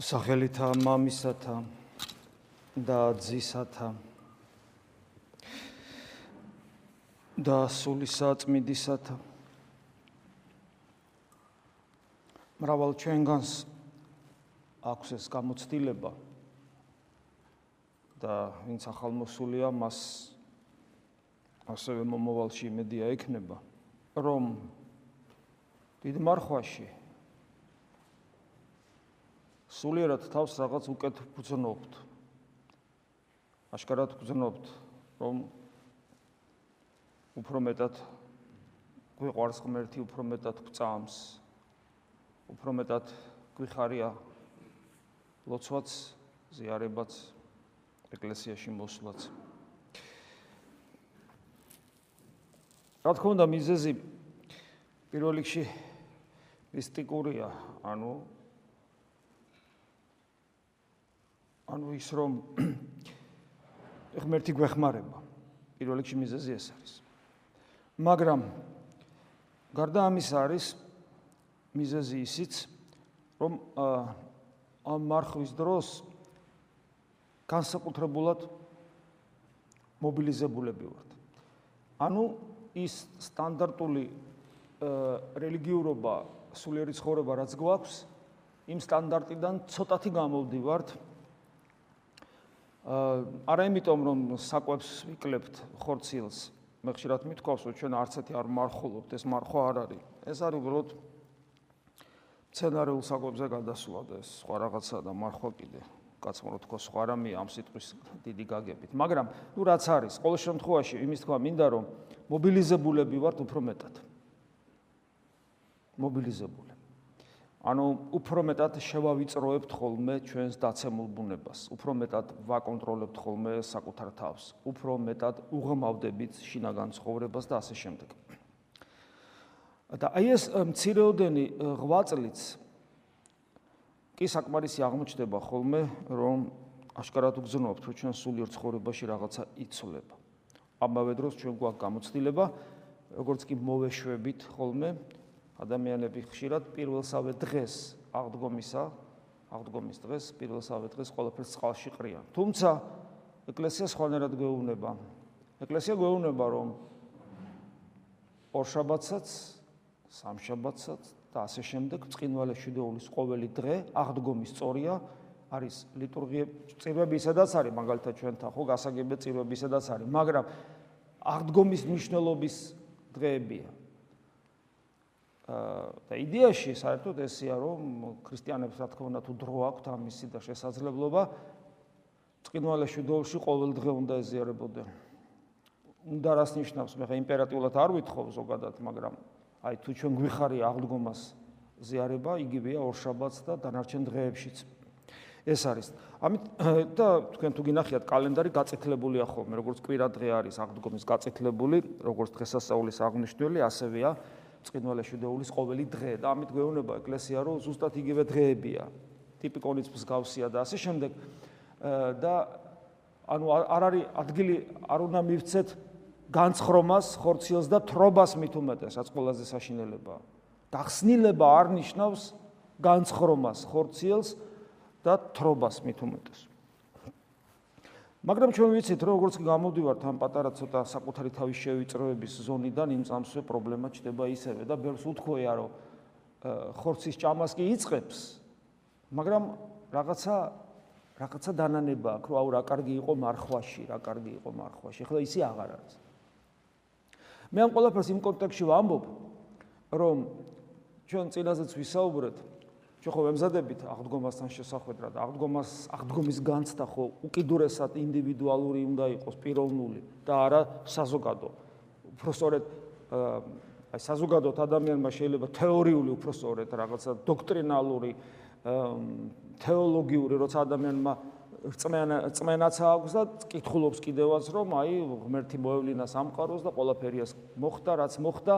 სახელითა მამისათა და ძისათა და სულისა წმინდისათა მრავალ ჩვენგანს აქვს ეს გამოცდილება და ვინც ახალმოსულია მას ასევე მომავალში იმედია ექნება რომ დიდ მარხვაში სულიერად თავს რაღაც უკეთ ფუძნობთ. აშკარად ფუძნობთ, რომ უფრო მეტად გვიყვარს ღმერთი, უფრო მეტად გვწამს, უფრო მეტად გვიხარია ლოცვაც, ზიარებაც, ეკლესიაში მოსვლაც. რა თქმა უნდა, მიზეზი პირველ რიგში მისტიკურია, ანუ ანუ ის რომ ღმერთი გვეხმარება პირველ რიგში მიზეზი ეს არის. მაგრამ გარდა ამისა არის მიზეზი ისიც რომ ამ მარხვის დროს განსაკუთრებულად მობილიზებულები ვართ. ანუ ის სტანდარტული რელიგიურობა სულიერი ცხოვრება რაც გვაქვს იმ სტანდარტიდან ცოტათი გამოვდივართ არა იმიტომ რომ საკვებს ვიკლებთ ხორცილს. მე ხშირად მithქვავს რომ ჩვენ არც ერთი არ მარხულობთ ეს მარხვა არ არის. ეს არის უბრალოდ სცენარიულ საკვებზე გადასვლა და ეს სხვა რაღაცა და მარხვა კიდე. კაცმა რო თქოს სხვა რამე ამ სიტყვის დიდი გაგებით. მაგრამ ნუ რაც არის ყოველ შემთხვევაში იმის თქვა მინდა რომ მობილიზებულები ვართ უფრო მეტად. მობილიზებული ანუ უფრო მეტად შევავიწროებთ ხოლმე ჩვენს დაცემულ ბუნებას, უფრო მეტად ვაკონტროლებთ ხოლმე საკუთარ თავს, უფრო მეტად უღმავდებით შინაგან ცხოვრებას და ასე შემდეგ. და აი ეს მცირეოდენი ღვაწლიც კი საკმარისი აღმოჩნდება ხოლმე, რომ აშკარად უგზნობთ, რომ ჩვენ სულიერ ცხოვრებაში რაღაცა იცვლება. ამავე დროს ჩვენ გვაქვს გამოცდილება, როგორც კი მოვეშვებით ხოლმე ადამიანები ხშირად პირველსავე დღეს აღდგომისა აღდგომის დღეს პირველსავე დღეს ყველაფერს წყალში ყრიან. თუმცა ეკლესია სხვანაირად გვეუბნება. ეკლესია გვეუბნება რომ ორშაბათსაც, სამშაბათსაც და ასე შემდეგ წინვალე შვიდეულის ყოველი დღე აღდგომის სწორია არის ლიტურგიები წირვებისადაც არის მაგალითად ჩვენთან ხო გასაგებია წირვებისადაც არის მაგრამ აღდგომის მნიშვნელობის დღეებია და იდეაში საერთოდ ესია რომ ქრისტიანებს რა თქმა უნდა თუ დრო აქვთ ამისი და შესაძლებლობა წკინვალე შვიდოლში ყოველ დღე უნდა ეზიარებოდნენ. უნდა რას ნიშნავს მე ხა იმპერატიულად არ ვითხოვ ზოგადად, მაგრამ აი თუ ჩვენ გვიხარია აღდგომას ზიარება, იგივეა ორშაბათს და დანარჩენ დღეებშიც. ეს არის. ამით და თქვენ თუ გინახიათ კალენდარი გაწეთლებულია ხოლმე, როგორც კვირა დღე არის აღდგომის გაწეთლებული, როგორც დღესასწაულის აღნიშნული, ასევეა წინვალე შვიდეულის ყოველი დღე და ამით გვეუბნება ეკლესია რომ ზუსტად იგივე დღეებია. ტიპიკონიც მსგავსია და ასე შემდეგ. და ანუ არ არის ადგილი არ უნდა მივცეთ განცხრომას ხორციელს და თრობას მით უმეტეს რაც ყველაზე საშინელებაა გახსნილება არ ნიშნავს განცხრომას ხორციელს და თრობას მით უმეტეს მაგრამ ჩვენ ვიცით რომ როგორც გამოდივართ ამ პატარა ცოტა საკუთარი თავის შევიწროების ზონიდან იმ წამსვე პრობლემა ჩდება ისევე და ბევრს უთქოია რომ ხორცის ჭამას კი იწખებს მაგრამ რაღაცა რაღაცა დანანება აქვს რომ აუ რა კარგი იყო მარხვაში რა კარგი იყო მარხვაში. ხო ისე აღარ არის. მე ამ ყველაფერს იმ კონტექსში ვამბობ რომ ჩვენ წინაზეც ვისაუბრეთ ჩვენ ხო ვემზადებით აღდგომასთან შესახვედრად აღდგომას აღდგომის განცდა ხო უკიდურესად ინდივიდუალური უნდა იყოს პიროვნული. და არა საზოგადო. უბრალოდ აი საზოგადოთ ადამიანმა შეიძლება თეორიული უბრალოდ რაღაცა დოქტრინალური თეოლოგიური როცა ადამიანმა წმენა წმენაც აქვს და კითხულობს კიდევაც რომ აი ღმერთი მოევლინა სამყაროს და ყველაფერიას მოხდა რაც მოხდა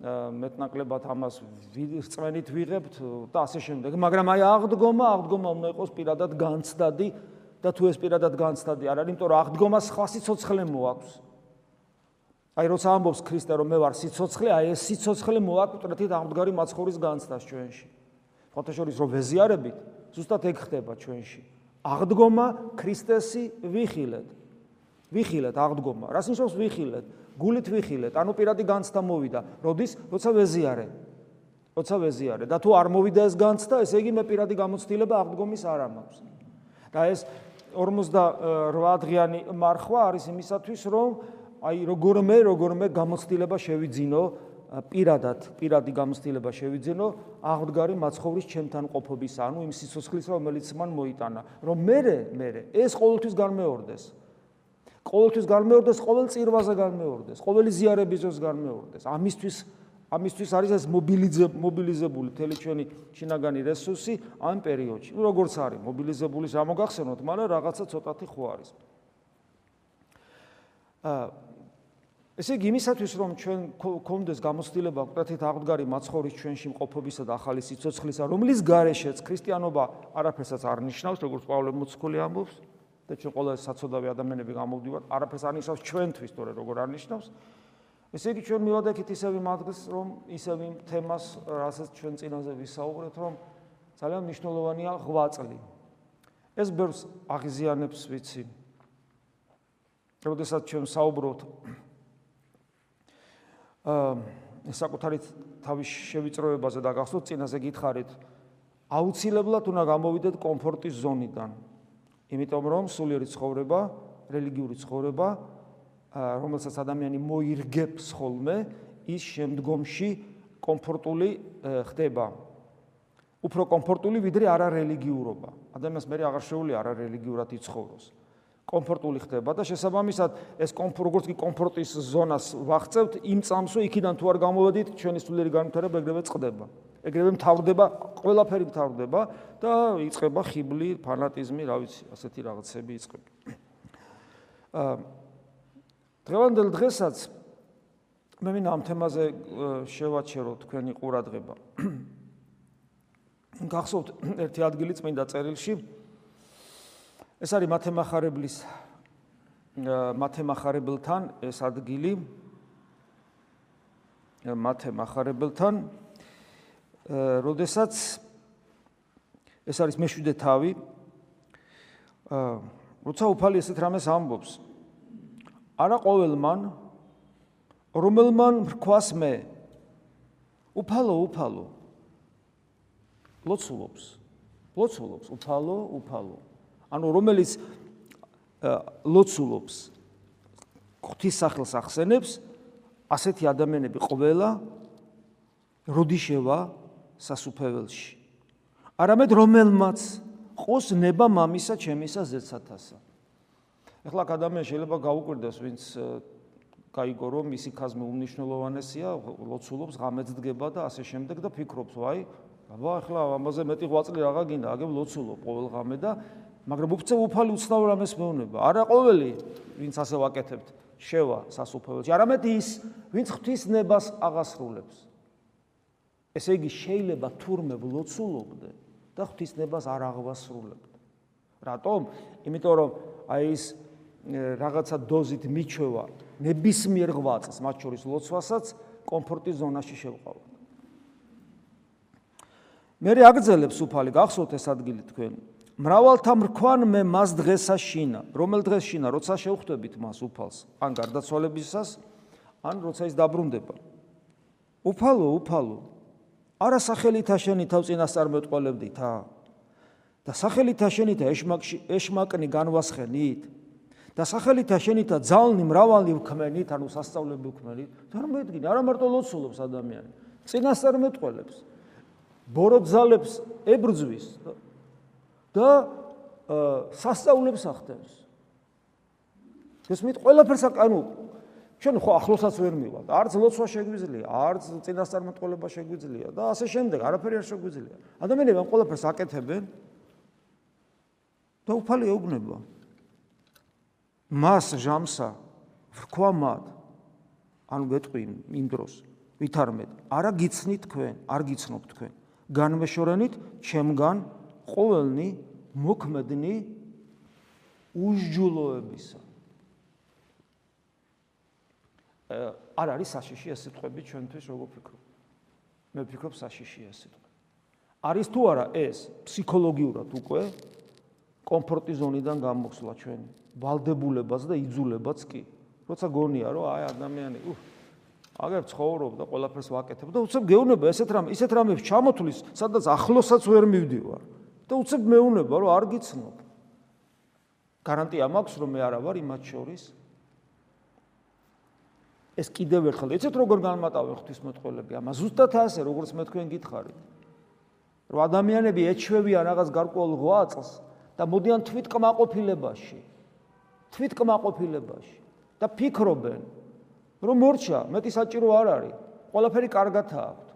მეტნაკლებად ამას რწმენით ვიღებთ და ასე შემდეგ. მაგრამ აი აღდგომა, აღდგომა უნდა იყოს პირადად განცდადი და თუ ეს პირადად განცდადი არ არის, იმიტომ რომ აღდგომა სხვა სიცოცხლე მოაქვს. აი როცა ამბობს ქრისტე რომ მე ვარ სიცოცხლე, აი ეს სიცოცხლე მოაკვტრეთით აღმდგარი მაცხოვრის განცდას ჩვენში. ფოთაშორის რომ ვეზიარებით, ზუსტად ეგ ხდება ჩვენში. აღდგომა ქრისტესი ვიხილეთ. ვიხილეთ აღდგომა. რას ნიშნავს ვიხილეთ? გულით ვიხილეთ, ანუ პირადი განცდა მოვიდა. როდის? როცა ვეზიარე. როცა ვეზიარე და თუ არ მოვიდა ეს განცდა, ესე იგი მე პირადი გამოცდილება აღდგომის არ ამაქვს. და ეს 48 დღიანი მარხვა არის იმისათვის, რომ აი როგორმე, როგორმე გამოცდილება შევიძინო პირადად, პირადი გამოცდილება შევიძინო აღდგარი მაცხოვრის ჩემთან ყოფობის, ანუ იმ სიცოცხლის, რომელიც მან მოიტანა, რომ მე მე ეს ყოველთვის განმეორდეს. ყოველთვის განმეორდეს, ყოველ წირვაზე განმეორდეს, ყოველი ზიარების დროს განმეორდეს. ამისთვის ამისთვის არის ეს მობილიზებული თელი ჩვენი შინაგანი რესურსი ამ პერიოდში. ნუ როგორც არის მობილიზებული სამოგახსენოთ, მაგრამ რაღაცა ცოტათი ხო არის. აა ესე იგი იმისათვის რომ ჩვენ გქონდეს გამოცდილება კვეთით აღდგარი მაცხოვრის ჩვენში მყოფობისა და ახალი სიცოცხლისა, რომლის გარეშეც ქრისტიანობა არაფერსაც არ ნიშნავს, როგორც პავლე მოციქული ამბობს, და ჩვენ ყველა საცოდავი ადამიანები გამოვდივართ, არაფერს არ ნიშნავს ჩვენთვის, თორე როგორ არ ნიშნავს. ესე იგი ჩვენ მივადექით ისევ იმ ადგილს, რომ ისევ იმ თემას, რასაც ჩვენ წინაზე ვისაუბრეთ, რომ ძალიან მნიშვნელოვანია ღვაწლი. ეს ბევრს აღიზიანებს, ვიცი. როდესაც ჩვენ საუბრობთ აა საკუთარი თავის შევიწროებაზე და გახსოვთ წინაზე გითხარით, აუცილებლად უნდა გამოვიდეთ კომფორტის ზონიდან. იმიტომ რომ სულიერი ცხოვრება, რელიგიური ცხოვრება რომელსაც ადამიანი მოირგებს ხოლმე, ის შემდგომში კომფორტული ხდება. უფრო კომფორტული ვიდრე არარელიგიურობა. ადამიანს მე აღარ შეუძლია არარელიგიურად იცხოვროს. კომფორტული ხდება და შესაბამისად ეს კომფორტ როგორც კი კომფორტის ზონას ვახცევთ, იმ წამსვე იქიდან თუ არ გამოვედით, ჩვენი სულიერი განვითარება ეგრევე წყდება. ეგრევე მთავრდება, ყველაფერი მთავრდება და იწყება ხიბლი, ფანატიზმი, რა ვიცი, ასეთი რაღაცები იწყება. აა დღევანდელ დღესაც მე მინდა ამ თემაზე შევაჩერო თქვენი ყურადღება. გახსოვთ ერთი ადგილი წმინდა წერილში ეს არის მათემახარებლის მათემახარებელთან ეს ადგილი მათემახარებელთან როდესაც ეს არის მეშვიდე თავი აა როცა უფალი ესეთ რამეს ამბობს არა ყოველმან რომელმან რქვას მე? უფალო უფალო ლოცულობს ლოცულობს უფალო უფალო ანუ რომელიც ლოცულობს ღვთის სახელს ახსენებს ასეთი ადამიანები ყველა როდიშევა სასუფეველში. არამედ რომელმაც ყოს ნება მამისა ჩემისა ზეცათასა. ეხლა ადამიანს შეიძლება გაუკვირდეს, ვინც გაიგო რომ ისი ხაზმე უმნიშვნელოვანესია, ლოცულობს, ღამეს დგება და ასე შემდეგ და ფიქრობს, აი, აბა ახლა ამაზე მეტი ღვაწლი რაღა გინდა, აგებ ლოცულობ ყოველ ღამე და მაგრამ უფცე უფალი უცნაურ რამეს მეუბნება. არა ყოველი, ვინც ასე ვაკეთებთ, შევა სასუფეველში. არამედ ის, ვინც ღვთის ნებას აღასრულებს. ესე იგი შეიძლება თურმე ლოცულობდე და ღვთის ნებას არ აღვასრულებდე. რატომ? იმიტომ რომ აი ეს რაღაცა დოზით მიჩვევა ნებისმიერ ღვაწს, მათ შორის ლოცვასაც კომფორტის ზონაში შევყავთ. მე რეაგზელებს უფალი, გახსოვთ ეს ადგილი თქვენ. მრავალთა მრქვან მე მას დღესა შინა. რომელ დღეს შინა, როცა შევხვდებით მას უფალს, ან გარდაცვალებისას, ან როცა ის დაბრუნდება. უფალო, უფალო. არა სახელითა შენი თავწინას წარმეთყოლებდით, ა? და სახელითა შენი და ეშმაკში ეშმაკნი განვასხენით? და სახელითა შენითა ძალნი მრავალი ვქმენით, ანუ სასწაულები ვქმენით, თორმეტგინე, არა მარტო ლოცულობს ადამიანი, წინასწარ მეტყველებს, ბოროტზალებს ებრძვის და სასწაულებს ახდენს. ეს მით ყველაფერს აკანუ შენ ხო ახლოსაც ვერ მივალ. არც ლოცვა შეგვიძლია, არც წინასწარმეტყველება შეგვიძლია და ასე შემდეგ, არაფერი არ შეგვიძლია. ადამიანებმა ყველაფერს აკეთებენ და უფალი ეუბნება. მას ჟამსა რქვა მათ. ანუ გეტყვი იმ დროს ვითარმედ, არა გიცნით თქვენ, არ გიცნობ თქვენ. განმეშორენით ჩემგან ყოველნი მოქმედნი უსჯულოებისა. არ არის საშიში ეს სიტყვები ჩვენთვის როგორ ფიქრობ მე ვფიქრობ საშიში ეს სიტყვა. არის თუ არა ეს ფსიქოლოგიურად უკვე კომფორტი ზონიდან გამოსვლა ჩვენი? ვალდებულებაც და იძულებაც კი. როცა გონია რომ აი ადამიანი უх აგერ ცხოვრობ და ყველაფერს ვაკეთებ და უცებ გეუნება ესეთ რამე ისეთ რამებს ჩამოთulis სადაც ახლოსაც ვერ მივდივარ და უცებ მეუნება რომ არ გიცნობ. გარანტია მაქვს რომ მე არა ვარ იმათ შორის ეს კიდევ ერთხელ ეცეთ როგორ განმატავე ღვთისმოწყალები ამას ზუსტად ასე როგორც მე თქვენ გითხარით. რომ ადამიანები ეჩვევიან რაღაც გარკვეულ ღვაწლს და მოდიან თვითკმაყოფილებაში თვითკმაყოფილებაში და ფიქრობენ რომ მორჩა მეტი საჭირო არ არის. ყველაფერი კარგად აქვს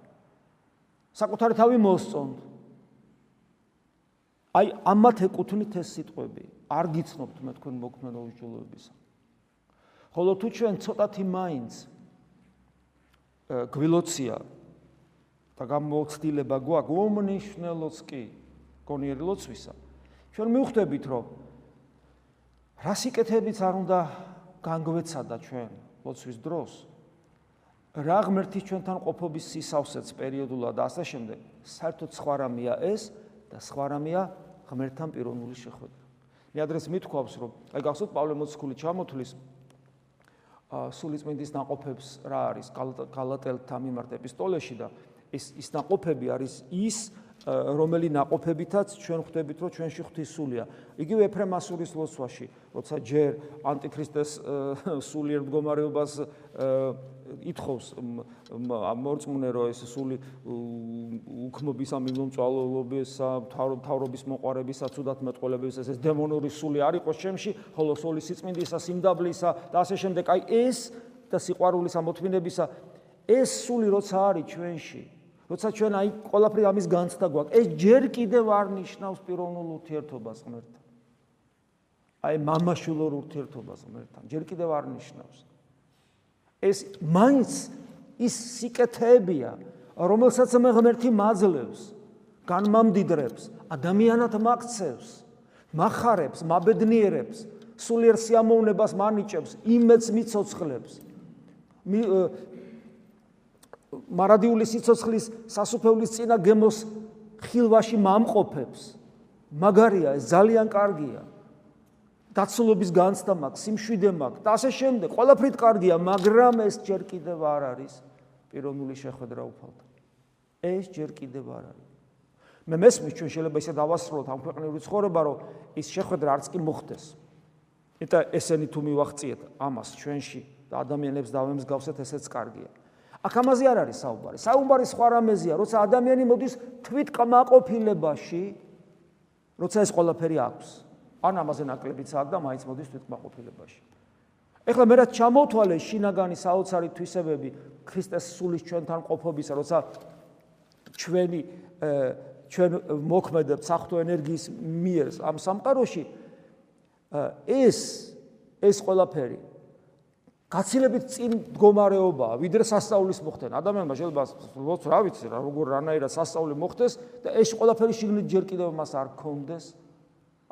საკუთარი თავი მოსწონთ. აი ამათ ეკუთვნით ეს სიტყვები არ გიცნობთ მე თქვენ მოქმედო უჯულოებისა ხოლო თუ ჩვენ ცოტათი მაინც გვილოცია და გამოცდილება გვაქვს უმნიშვნელოც კი გონიერი ლოცვისა ჩვენ მივხვდებით რომ რა სიკეთებიც არ უნდა განგვეცადა ჩვენ ლოცვის დროს? რა ღმერთის ჩვენთან ყოფობის სისავსეც პერიოდულად? და ასე შემდეგ. საერთოდ სხვა რამეა ეს და სხვა რამეა ღმერთთან პიროვნული შეხვედრა. მე ადრეს მithქვავს რომ აი გახსოვთ პავლე მოციქული ჩამოთulis სულიწმინდის ناقოფებს რა არის? გალატელთა მიმართ ეპისტოლეში და ეს ის ناقოფები არის ის რომელი ناყოფებითაც ჩვენ ხვდებით, რომ ჩვენში ღვთისულია. იგივე ეფრემ ასურის ლოცვაში, როცა ჯერ ანტიქრისტეს სულიერ მდგომარეობას ითხოვს მორწმუნე რომ ეს სული უქმობისა მიმომწვალობისა თავრობის მოყარებისა ცუდათმეტყველებისა ეს დემონური სული არ იყოს შემში ხოლო სული სიწმინდისა სიმდაბლისა და ასე შემდეგ აი ეს და სიყვარულის ამოთმინებისა ეს სული როცა არის ჩვენში როცა ჩვენ აი ყველაფერი ამის განცდა გვაქვს, ეს ჯერ კიდევ არ ნიშნავს პიროვნულ ურთიერთობას ღმერთთან. აი მამაშულო ურთიერთობას ღმერთთან, ჯერ კიდევ არ ნიშნავს. ეს მაინც ის სიკეთეებია, რომელსაც მე ღმერთი მაძლევს, განმამდიდრებს, ადამიანად მაქცევს, מחარებს, მაბედნიერებს, სულიერ სიამოვნებას მანიჭებს, იმეც მიცოცხლებს. მარადიული სიცოცხლის სასופევლის წინა გემოს ხილვაში მომყოფებს. მაგარია, ეს ძალიან კარგია. დაცულობის განცდა მაქვს, სიმშვიდე მაქვს და ასე შემდეგ. ყველაფრით კარგია, მაგრამ ეს ჯერ კიდევ არ არის პიროვნული შეხვედრა უფალთან. ეს ჯერ კიდევ არ არის. მე მესმის ჩვენ შეიძლება ისე დავასრულოთ ამ ქვეყნიური ცხოვრება, რომ ის შეხვედრა არც კი მოხდეს. ეტა ესენი თუ მივახციეთ ამას ჩვენში და ადამიანებს დავემსგავსეთ, ესეც კარგია. აქ ამაზე არ არის საუბარი. საუბარი სხვა რამეზეა, როცა ადამიანი მოდის თვით კმაყოფილებაში, როცა ეს ყველაფერი აქვს. ან ამაზე ნაკლებიც აქვს და მაინც მოდის თვით კმაყოფილებაში. ეხლა მე რა ჩამოთვალე შინაგანი საოცარი თვისებები ქრისტეს სულის ჩვენთან ყოფობისა, როცა ჩვენი ჩვენ მოქმედებთ საფრთხო ენერგიის მიერ ამ სამყაროში ეს ეს ყველაფერი გაცილებით წინ მდგომარეობაა, ვიდრე სასწაულის მოხდენა. ადამიანმა შეიძლება როგორც რა ვიცი რა, როგორ რანაირად სასწაული მოხდეს და ეს ყველაფერი შიგნით ჯერ კიდევ მას არ კონდეს.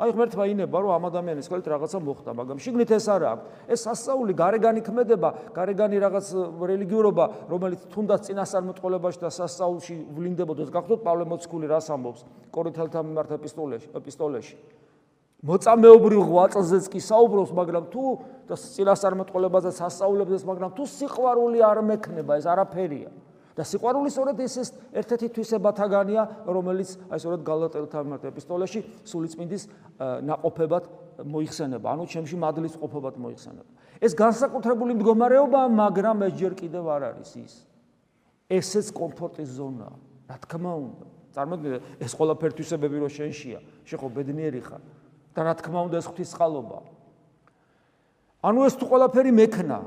აი ღმერთმა ინება რომ ამ ადამიანის ხელით რაღაცა მოხდა, მაგრამ შიგნით ეს არა აქვს. ეს სასწაული გარეგანი ქმედება, გარეგანი რაღაც რელიგიურობა, რომელიც თუნდაც წინასწარმეტყოლებაში და სასწაულში ვლინდებოდეს. გახდოთ პავლე მოციქული რას ამბობს კორინთელთა მიმართ ეპისტოლეში, ეპისტოლეში. მოწამეობრივ ღვაწლზეც კი საუბრობს, მაგრამ თუ და წილასწარმეტყველებაზეც ასწავლებდეს, მაგრამ თუ სიყვარული არ მექნება, ეს არაფერია. და სიყვარული სწორედ ეს ეს ერთ-ერთი თვისებათაგანია, რომელიც აი სწორედ გალატელთა მიმართ ეპისტოლეში სულიწმინდის ناყოფებად მოიხსენება, ანუ ჩემში მადლის ყოფებად მოიხსენება. ეს განსაკუთრებული მდგომარეობაა, მაგრამ ეს ჯერ კიდევ არ არის ის. ესეც კომფორტის ზონაა, რა თქმა უნდა. წარმოიდგინე, ეს ყველა ფერთვისებები რო შენშია, შეხო ბედნიერი ხარ. და რა თქმა უნდა ეს ღვთისყალობა. ანუ ეს თუ ყველაფერი მექნა,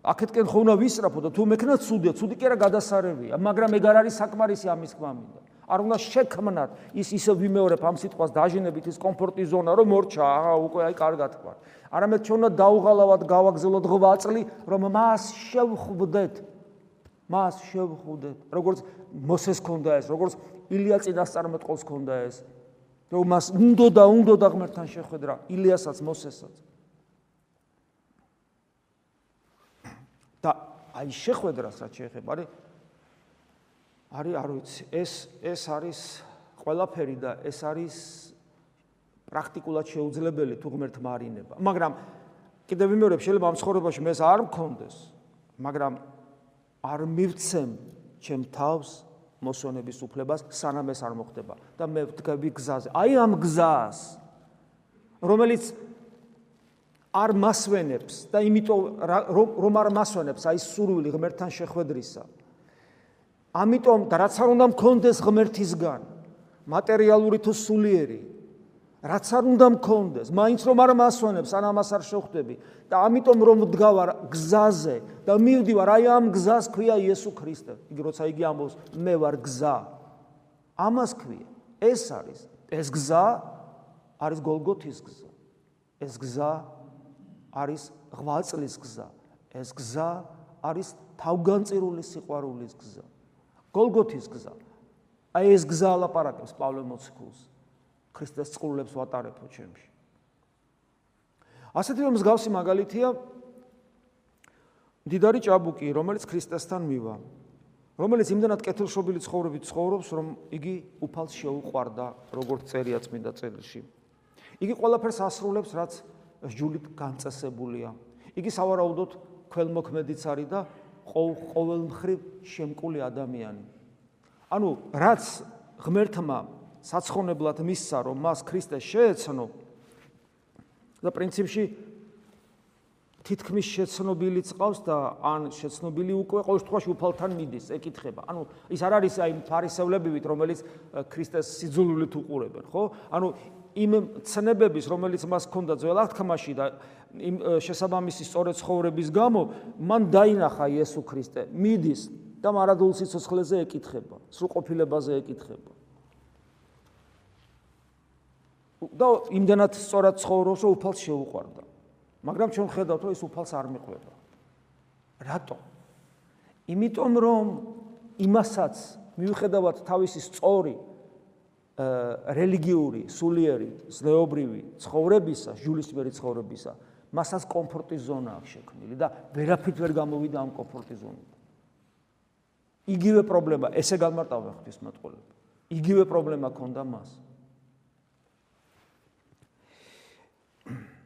აქეთკენ ხო უნდა ვისწრაფო და თუ მექნა ცუდია, ცუდი კი არა გადასარევია, მაგრამ ეგ არ არის საკმარისი ამის თქმა მინდა. არ უნდა შექმნათ ის ისე ვიმეორებ ამ სიტყვას დაჟინებით ის კომფორტის ზონა, რომ მორჩა, აა უკვე აი კარგად თქვა. არამედ ჩვენ უნდა დაუღალავად გავაგზავნოთ ღვაწლი, რომ მას შევხვდეთ. მას შევხვდეთ. როგორც მოსეს ქონდა ეს, როგორც ილია წინასწარმეტყველს ქონდა ეს. რომ მას უნდა და უნდა და ღმერთთან შეხვედრა ილიასაც მოსესაც და აი შეხვედრას რაც შეეხება არის არის არ ვიცი ეს ეს არის ყველაფერი და ეს არის პრაქტიკულად შეუძლებელი თუ ღმერთმა არინება. მაგრამ კიდევ ვიმეორებ, შეიძლება ამ ცხოვრებაში მე ეს არ მქონდეს, მაგრამ არ მივცემ ჩემ თავს მოსონების უფლებას, სანამ ეს არ მოხდება და მე ვდგები გზაზე. აი ამ გზას, რომელიც არ მასვენებს და იმიტომ რომ არ მასვენებს აი სურვილი ღმერთთან შეხვედრისა. ამიტომ და რაც არ უნდა მქონდეს ღმერთისგან, მატერიალური თუ სულიერი, რაც არ უნდა მქონდეს, მაინც რომ არ მასვენებს, ან ამას არ შეხვდები და ამიტომ რომ ვდგავარ გზაზე და მივდივარ აი ამ გზას ქვია იესო ქრისტე. იგი როცა იგი ამბობს, მე ვარ გზა. ამას ქვია. ეს არის ეს გზა არის გოლგოთის გზა. ეს გზა არის ღვაწლის გზა. ეს გზა არის თავგანწირული სიყვარულის გზა. გოლგოთის გზა. აი ეს გზა ალაპარაკებს პავლე მოციქულს. ქრისტეს წყურლებს ვატარებო ჩემში. ასეთი რომ მსგავსი მაგალითია დიდარი ჭაბუკი, რომელიც ქრისტესთან მივა. რომელიც იმდანად კეთილშობილი ცხოვრებით ცხოვრობს, რომ იგი უფალს შეუყვარდა, როგორც წერია წმინდა წერილში. იგი ყველაფერს ასრულებს, რაც ჯულით განწესებულია. იგი სავარაუდოდ ქველმოქმედიც არის და ყოველმხრივ შემკული ადამიანი. ანუ რაც ღმერთმა საცხონებლად მისცა, რომ მას ქრისტე შეეცნო და პრინციპში თითქმის შეცნობილი წავს და ან შეცნობილი უკვე ყოველ შემთხვევაში უფალთან მიდის, ეკითხება. ანუ ის არ არის აი ფარისევლებივით, რომელიც ქრისტეს სიძულვილით უყურებენ, ხო? ანუ იმ ცნებების, რომელიც მას ჰქონდა ძველ აღთქმაში და იმ შესაბამისი სწორედ ცხოვრების გამო, მან დაინახა იესო ქრისტე, მიდის და მარადულ სიცოცხლეზე ეკითხება, სრულყოფილებაზე ეკითხება. და იმდანაც სწორად ცხოვრობს, რომ უფალს შეუყვარდა. მაგრამ ჩვენ ხედავთ, რომ ეს უფალს არ მიყვება. რატო? იმიტომ რომ იმასაც მიუხედავად თავისი სწორი რელიგიური, სულიერი, ზნეობრივი ცხოვრებისა, ჯულისმერი ცხოვრებისა, მასაც კომფორტის ზონა აქვს შექმნილი და ვერაფრით ვერ გამოვიდა ამ კომფორტის ზონიდან. იგივე პრობლემა, ესე გამარტავდა ღვთისმეტყველება. იგივე პრობლემა ქონდა მას.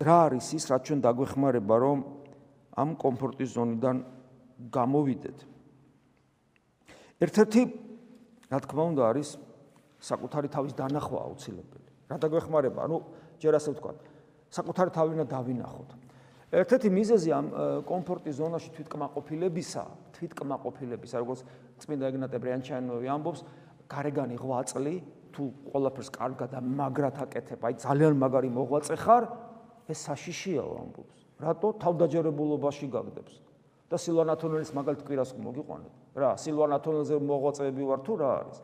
რა არის ის, რაც ჩვენ დაგვეხმარება, რომ ამ კომფორტის ზონიდან გამოვიდეთ? ერთ-ერთი, რა თქმა უნდა, არის საკუთარი თავის დანახვა აუცილებელი. რა დაგვეხმარება? ანუ ჯერ ასე ვთქვა, საკუთარი თავი უნდა დავინახოთ. ერთ-ერთი მიზეზი ამ კომფორტის ზონაში თვითკმაყოფილებისა, თვითკმაყოფილებისა, როგორც წმინდა ეგნატე ბრიანჩაინოვი ამბობს, გარეგანი ღვაწლი თუ ყველაფერს კარგად და მაგრად აკეთებ, აი ძალიან მაგარი მოღვაწე ხარ, ეს საშიშიაო ამბობს. რატო თავდაჯერებულობაში გაგდებს? და სილვანათონელის მაგალთ კვირას მოგიყვანეთ. რა, სილვანათონელზე მოღვაწეები ვარ თუ რა არის?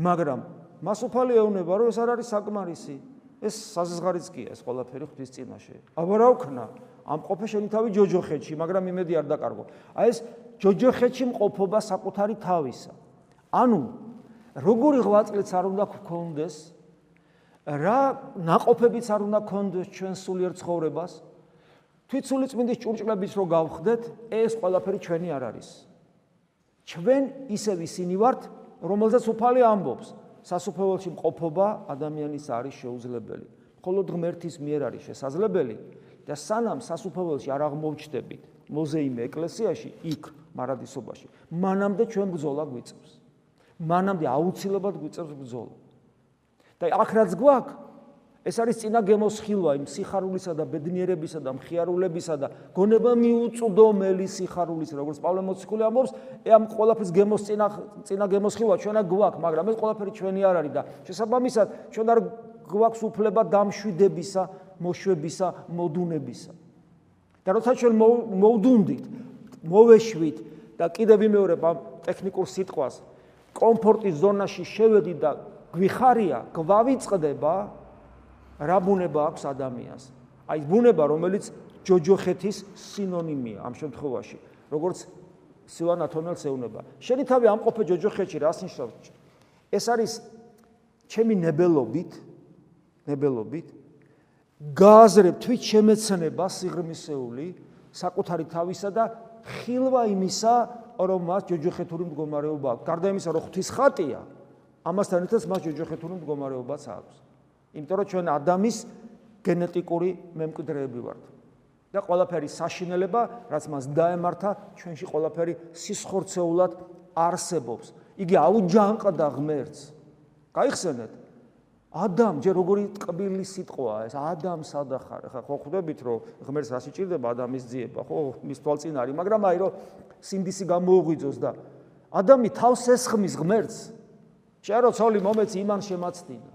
მაგრამ მას უფალი ეუბნება, რომ ეს არ არის საკმარისი. ეს საზღარიც კი ეს ყველაფერი ღვთის წინაშე. აბა რა ვქნა? ამ ყოფე შენი თავი ჯოჯოხეთში, მაგრამ იმედი არ დაკარგო. აი ეს ჯოჯოხეთში მყოფობა საკუთარი თავისა. ანუ როგორი ღვაწლიც არ უნდა გქონდეს, რა ناყოფებიც არ უნდა გქონდეს ჩვენ სულიერ ცხოვრებას? თვით სულიწმინდის ჭურჭლების რო გავხდეთ ეს ყველაფერი ჩვენი არ არის. ჩვენ ისევ ისინი ვართ რომელზეც უფალი ამბობს. სასופველში მყოფობა ადამიანის არის შეუძლებელი. მხოლოდ ღმერთის მიერ არის შესაძლებელი. და სანამ სასופველში არ აღმოვჩდებით მოზეიმე ეკლესიაში იქ მარადისობაში მანამდე ჩვენ ბრძოლა გვიწევს. მანამდე აუცილებლად გვიწევს ბრძოლა. და აქ რაც გვაქვს ეს არის წინა გემოსხილვა იმ სიხარულისა და ბედნიერებისა და მხიარულებისა და გონება მიუწვდომელი სიხარულის როგორც პავლე მოციქული ამბობს ამ ყველაფრის გემოს წინა წინა გემოსხილვა ჩვენა გვაქვს მაგრამ ეს ყველაფერი ჩვენი არ არის და შესაბამისად ჩვენ არ გვაქვს უფლება დამშვიდებისა მოშვებისა მოდუნებისა. და როცა ჩვენ მოვდუნდით მოვეშვით და კიდევ ვიმეორებ ამ ტექნიკურ სიტყვას კომფორტის ზონაში შევედით და გვიხარია, გვავიწყდება რა ბუნება აქვს ადამიანს. აი ბუნება, რომელიც ჯოჯოხეთის სინონიმია ამ შემთხვევაში, როგორც სილვან ათონელს ეუბნება. შენი თავი ამყოფე ჯოჯოხეთში რას ნიშნავს? ეს არის ჩემი ნებელობით, ნებელობით გააზრებ თვით შემეცნება სიღრმისეული საკუთარი თავისა და ხილვა იმისა, რომ მას ჯოჯოხეთური მდგომარეობა აქვს. გარდა იმისა, რომ ღვთის ხატია, ამასთან ერთად მას ჯოჯოხეთური მდგომარეობაც აქვს. იმიტომ რომ ჩვენ ადამიანის გენეტიკური მემკვიდრეები ვართ. და ყველაფერი საშინელება, რაც მას დაემართა, ჩვენში ყველაფერი სისხორცეულად არსებობს. იგი აუჯანყდა ღმერთს. გაიხსენეთ? ადამ ჯერ როგორი ტკბილი სიტყვაა ეს ადამ სადახარ ხა ხო ხვდებით რომ ღმერთს რა სიჭირდება ადამის ძიება ხო მის თვალწინ არის მაგრამ აი რომ სინდისი გამოუღვიძოს და ადამი თავს ესხმის ღმერთს შეარო ცოლი მომეცი იმან შემაცდინა.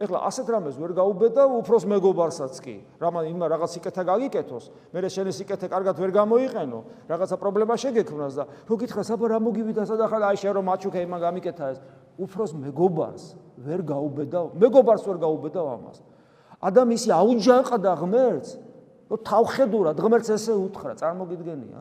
ეხლა ასეთ რამეს ვერ გაუბედა უფროს მეგობარსაც კი. რამა იმა რაღაც სიკეთე გაგიკეთოს. მე შენი სიკეთე კარგად ვერ გამოიყენო. რაღაცა პრობლემა შეგექმნას და რო გითხრას აბა რა მოგივიდა სადახარ აი შენ რომ მაჩუქე იმან გამიკეთა ეს. უფროს მეგობარს ვერ გაუბედა მეგობარს ვერ გაუბედა ამას. ადამი ისი აუჯანყდა ღმერთს რომ თავხედურად ღმერთს ესე უთხრა წარმოგიდგენია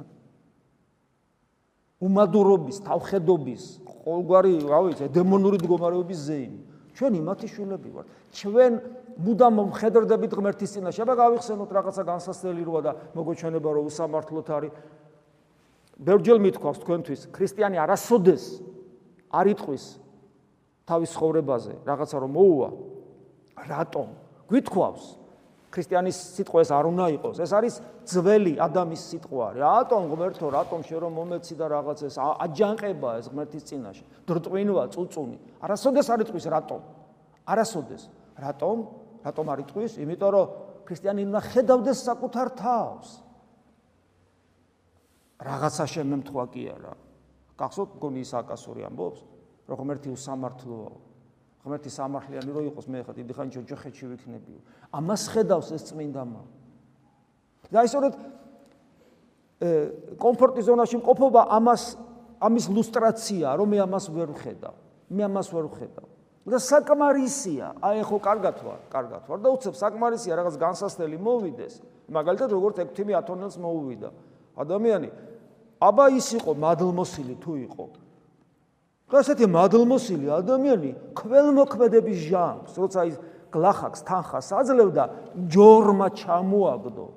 უმადურობის თავხედობის ყოველგვარი რა ვიცი დემონური მდგომარეობის ზეიმი ჩვენ იმათი შვილები ვართ. ჩვენ მუდამ მხედრდებით ღმერთის წინაშე. აბა გავიხსენოთ რაღაცა განსასწრელი როა და მოგოჩვენება რომ უსამართლოთ არის. ბერჯელ მithქვავს თქვენთვის, ქრისტიანი არასოდეს არ იტყვის თავის ხოვრებაზე რაღაცა რომ მოუვა. რატომ? გვითქვავს ქრისტიანის სიტყვა ეს არ უნდა იყოს. ეს არის ძველი ადამიანის სიტყვა. რატომ ღმერთო, რატომ შე რომ მომეცი და რაღაც ეს აჯანყება ეს ღმერთის წინაშე. დრტყვინვა, წუწუნი. არასოდეს არ იტყვის რატომ? არასოდეს. რატომ? რატომ არ იტყვის? იმიტომ რომ ქრისტიანი უნდა ხედავდეს საკუთარ თავს. რაღაცა შემემთხვა კი არა. გახსოვთ გონი ის აკასური ამბობს, რომ ღმერთი უსამართლოა. ღმერთი სამართლიანი რო იყოს მე ხა დიდი ხანი ჯოჯოხეთში ვიქნებიო. ამას ხედავს ეს წმინდა მა და ისორეთ კომფორტის ზონაში მყოფობა ამას ამის ლუსტრაცია რომ მე ამას ვერ ვხედავ. მე ამას ვერ ვხედავ. და საკმარისია აი ხო კარგად ვარ კარგად ვარ და უცებ საკმარისია რაღაც განსასწრელი მოვიდეს. მაგალითად როგორც ექვთიმი ათონელს მოუვიდა ადამიანი აბა ის იყო მადლმოსილი თუ იყო გასეთი მადლმოსილი ადამიანი ქველმოქმედების ჟანგს, როცა ის გლახაკს თანხას აძლევდა, ჯორმა ჩამოაგდო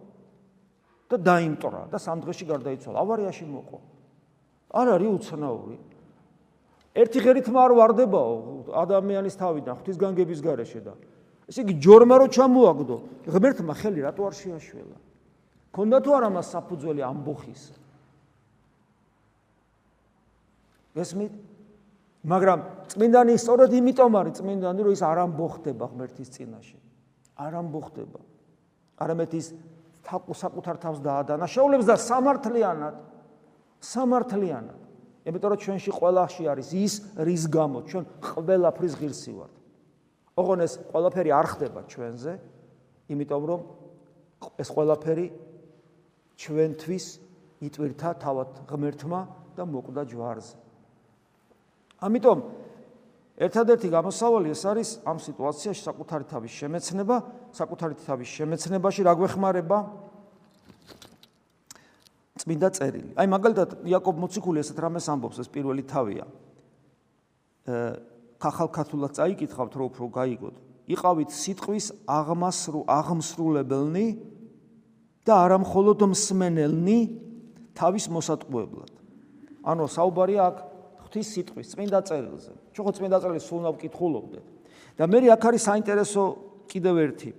და დაიმტრა და სამ დღეში გარდაიცვალა. ავარიაში მოყო. არ არის უცნაური. ერთი ღერით მარ ვარდებაო ადამიანის თავიდან ღვთისგანგების გარეშე და ესე იგი ჯორმა რო ჩამოაგდო, ღმერთმა ხელი რატო არ შეაშველა? ქონდა თუ არა მას საფუძველი ამბოხის? გესმით? მაგრამ წმინდანი სწორედ იმიტომ არის წმინდანი, რომ ის არ ამბოხდება ღმერთის წინაშე. არ ამბოხდება. არამედ ის საკუთარ თავს დაადანაშაულებს და სამართლიანად სამართლიანად. იმიტომ რომ ჩვენში ყველაში არის ის რის გამო ჩვენ ყველაფრის ღირსი ვართ. ოღონ ეს ყველაფერი არ ხდება ჩვენზე, იმიტომ რომ ეს ყველაფერი ჩვენთვის იტვირთა თავად ღმერთმა და მოკვდა ჯვარზე. ამიტომ ერთადერთი გამოსავალი ეს არის ამ სიტუაციაში საკუთარი თავის შემეცნება, საკუთარი თავის შემეცნებაში რა გვეხმარება წმინდა წერილი. აი მაგალითად იაკობ მოციქული ესეთ რამეს ამბობს, ეს პირველი თავია. აა ხახალქათულად წაიკითხავთ, რომ უფრო გაიგოთ. იყავით სიტყვის აღმასრუ აღმსრულებელნი და არა მხოლოდ მსმენელნი თავის მოსატყუებლად. ანუ საუბარია აქ ღვთის სიტყვის წმინდა წერილზე. ჩვენ ხო წმინდა წერილს სულ ნავკითხულობდეთ. და მე აქ არის საინტერესო კიდევ ერთი.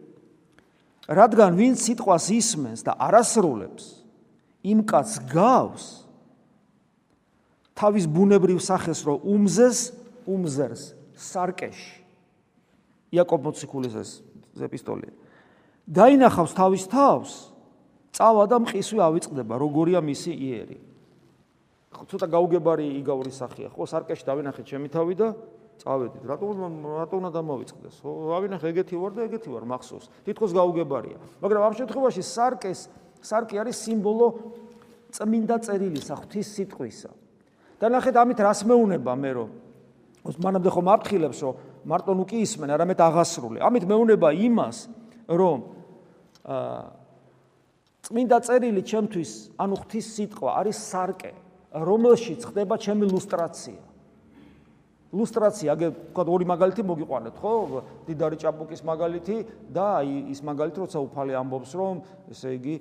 რადგან ვინ სიტყვას ისმენს და არასრულებს, იმ კაც გავს თავის ბუნებრივ სახეს რო უმზეს, უმზერს სარკეში. იაკობ მოციქულის ეს ეპისტოლე. დაინახავს თავის თავს, წავა და მყისვე ავიწყდება, როგორია მისი იერი. ცოტა გაუგებარი იგავრი სახეა ხო? სარკეში დავინახეთ ჩემი თავი და წავედით. რატო რატო უნდა დამოვიწყდეს ხო? ავინახე ეგეთი ვარ და ეგეთი ვარ მახსოვს. თითქოს გაუგებარია. მაგრამ ამ შემთხვევაში სარკეს სარკე არის სიმბოლო წმინდა წერილისა ღვთის სიტყვისა. და ნახეთ ამით რას მეუნება მე რომ მანამდე ხომ აფრთხილებს რომ მარტო ნუ კი ისმენ არამედ აღასრული. ამით მეუნება იმას რომ წმინდა წერილი ჩემთვის ანუ ღვთის სიტყვა არის სარკე რომელშიც ხდება ჩემი ლუსტრაცია. ლუსტრაცია, აგე თქვა ორი მაგალითი მოგიყვანეთ, ხო? დიდარი ჭაბუკის მაგალითი და ის მაგალითი, როცა უფალი ამბობს, რომ ესე იგი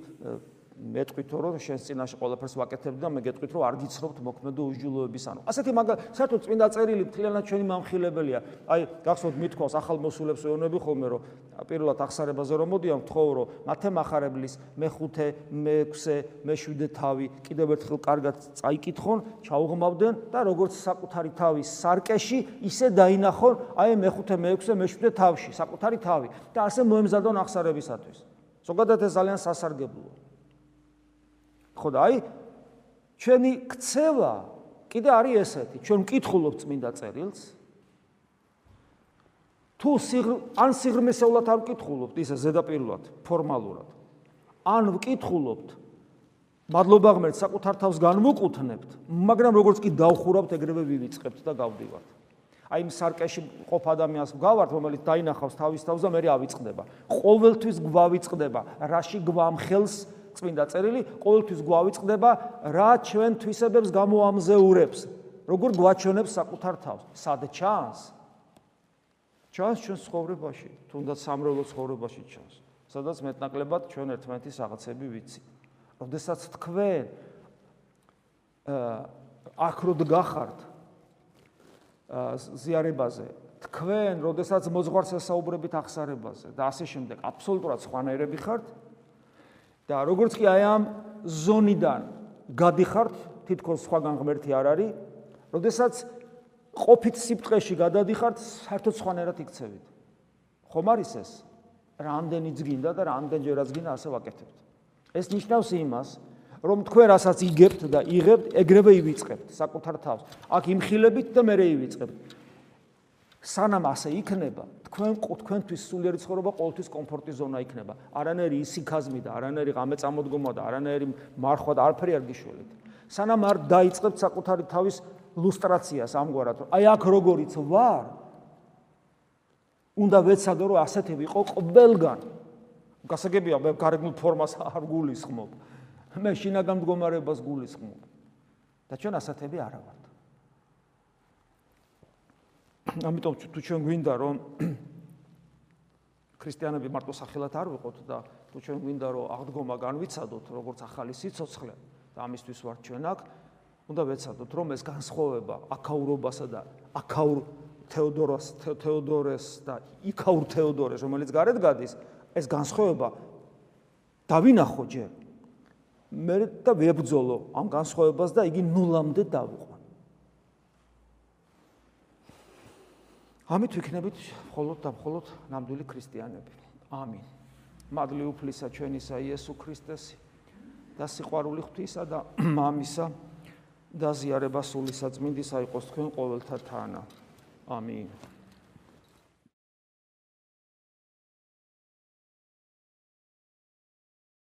მეტყვითო რომ შენს წინაშე ყველაფერს ვაკეთებ და მე გეტყვით რომ არ გიცნობთ მოქმედო უჯულოების ანუ. ასეთი მაგ საერთოდ წმინდა წერილი მთლიანად ჩვენი მამხილებელია. აი გახსოვთ მithქვას ახალ მოსულებს ეონები ხოლმე რომ პირველად ახსარებაზე რომ მოდიან ვთხოვ რომ მათე מחარებლის მეხუთე მეექვსე მეშვიდე თავი კიდევ ერთხელ კარგად წაიკითხონ ჩაუღმავდნენ და როგორც საკუთარი თავის სარკეში ისე დაინახონ აი მეხუთე მეექვსე მეშვიდე თავში საკუთარი თავი და ასე მოემზადონ ახსარებისათვის ზოგადად ეს ძალიან სასარგებლოა ხო და აი ჩვენი ქცევა კიდე არის ესეთი ჩვენ მკითხულობთ წმინდა წერილს თუ ან სიღრმისეულად არ მკითხულობთ ისე ზედაპირულად ფორმალურად ან მკითხულობთ მადლობა ღმერთს საკუთარ თავს განმოკუთნებთ მაგრამ როგორც კი დავხურავთ ეგრევე ვივიწყებთ და გავდივართ. აი იმ სარკეში ყოფ ადამიანს გვავართ რომელიც დაინახავს თავის თავს და მე ავიწყდება ყოველთვის გვავიწყდება რაში გვამხელს წმინდა წერილი ყოველთვის გვავიწყდება რა ჩვენ თვისებებს გამოამზეურებს როგორ გვაჩვენებს საკუთარ თავს. სად ჩანს? ჩანს ჩვენ ცხოვრებაში თუნდაც სამრევლო ცხოვრებაში ჩანს. სადაც მეტნაკლებად ჩვენ ერთმანეთის რაღაცები ვიცით როდესაც თქვენ აკროდ გახართ ზიარებაზე თქვენ როდესაც მოძღვარს ესაუბრებით ახსარებაზე და ასე შემდეგ აბსოლუტურად სხვანაირები ხართ და როგორც კი აი ამ ზონიდან გადიხართ, თითქოს სხვაგან ღმერთი არ არის, როდესაც ყოფით სიფტყეში გადადიხართ, საერთოდ სხვანაირად იქცევით. ხომ არის ეს? რამდენიც გინდა და რამდენჯერაც გინდა ასე ვაკეთებთ. ეს ნიშნავს იმას, რომ თქვენ რასაც იგებთ და იღებთ, ეგრევე ივიწყებთ საკუთარ თავს. აქ იმხილებით და მე რეივიწყებთ. სანამ ასე იქნება, თქვენ თქვენთვის სულიერი ცხოვრება ყოველთვის კომფორტის ზონა იქნება. არანაირი ისიქაზმი და არანაირი ღამეწამოდგომა და არანაირი მარხვა და არაფერი არ გიშველეთ. სანამ არ დაიწყებთ საკუთარი თავის ლუსტრაციას ამგვარად, აი აქ როგორიც ვარ, უნდა ვეცადო რომ ასეთი ვიყო ყველგან. გასაგებია მე გარეგნულ ფორმას არ გულისხმობ. მე შინაგან მდგომარეობას გულისხმობ. და ჩვენ ასეთები არა ვართ. ამიტომ თუ ჩვენ გვინდა რომ ქრისტიანები მარტო სახელად არ ვიყოთ და თუ ჩვენ გვინდა რომ აღდგომა განვიცადოთ როგორც ახალი სიცოცხლე და ამისთვის ვარ ჩვენ აქ უნდა ვეცადოთ რომ ეს განსხვავება აკაურობასა და აკაურ თეოდოროს თეოდორეს და იკაურ თეოდორეს რომელიც გარეთ გადის ეს განსხვავება დავინახო ჯერ. მე და ვებძოლო ამ განსხვავებას და იგი ნულამდე დავიყო ამით ვიქნებით მხოლოდ და მხოლოდ ნამდვილი ქრისტიანები. ამინ. მადლი უფლისა ჩვენისა იესო ქრისტეს და სიყვარული ღვთისა და მამისა და ზიარება სული საწმინდისა იყოს თქვენ ყოველთა თანა. ამინ.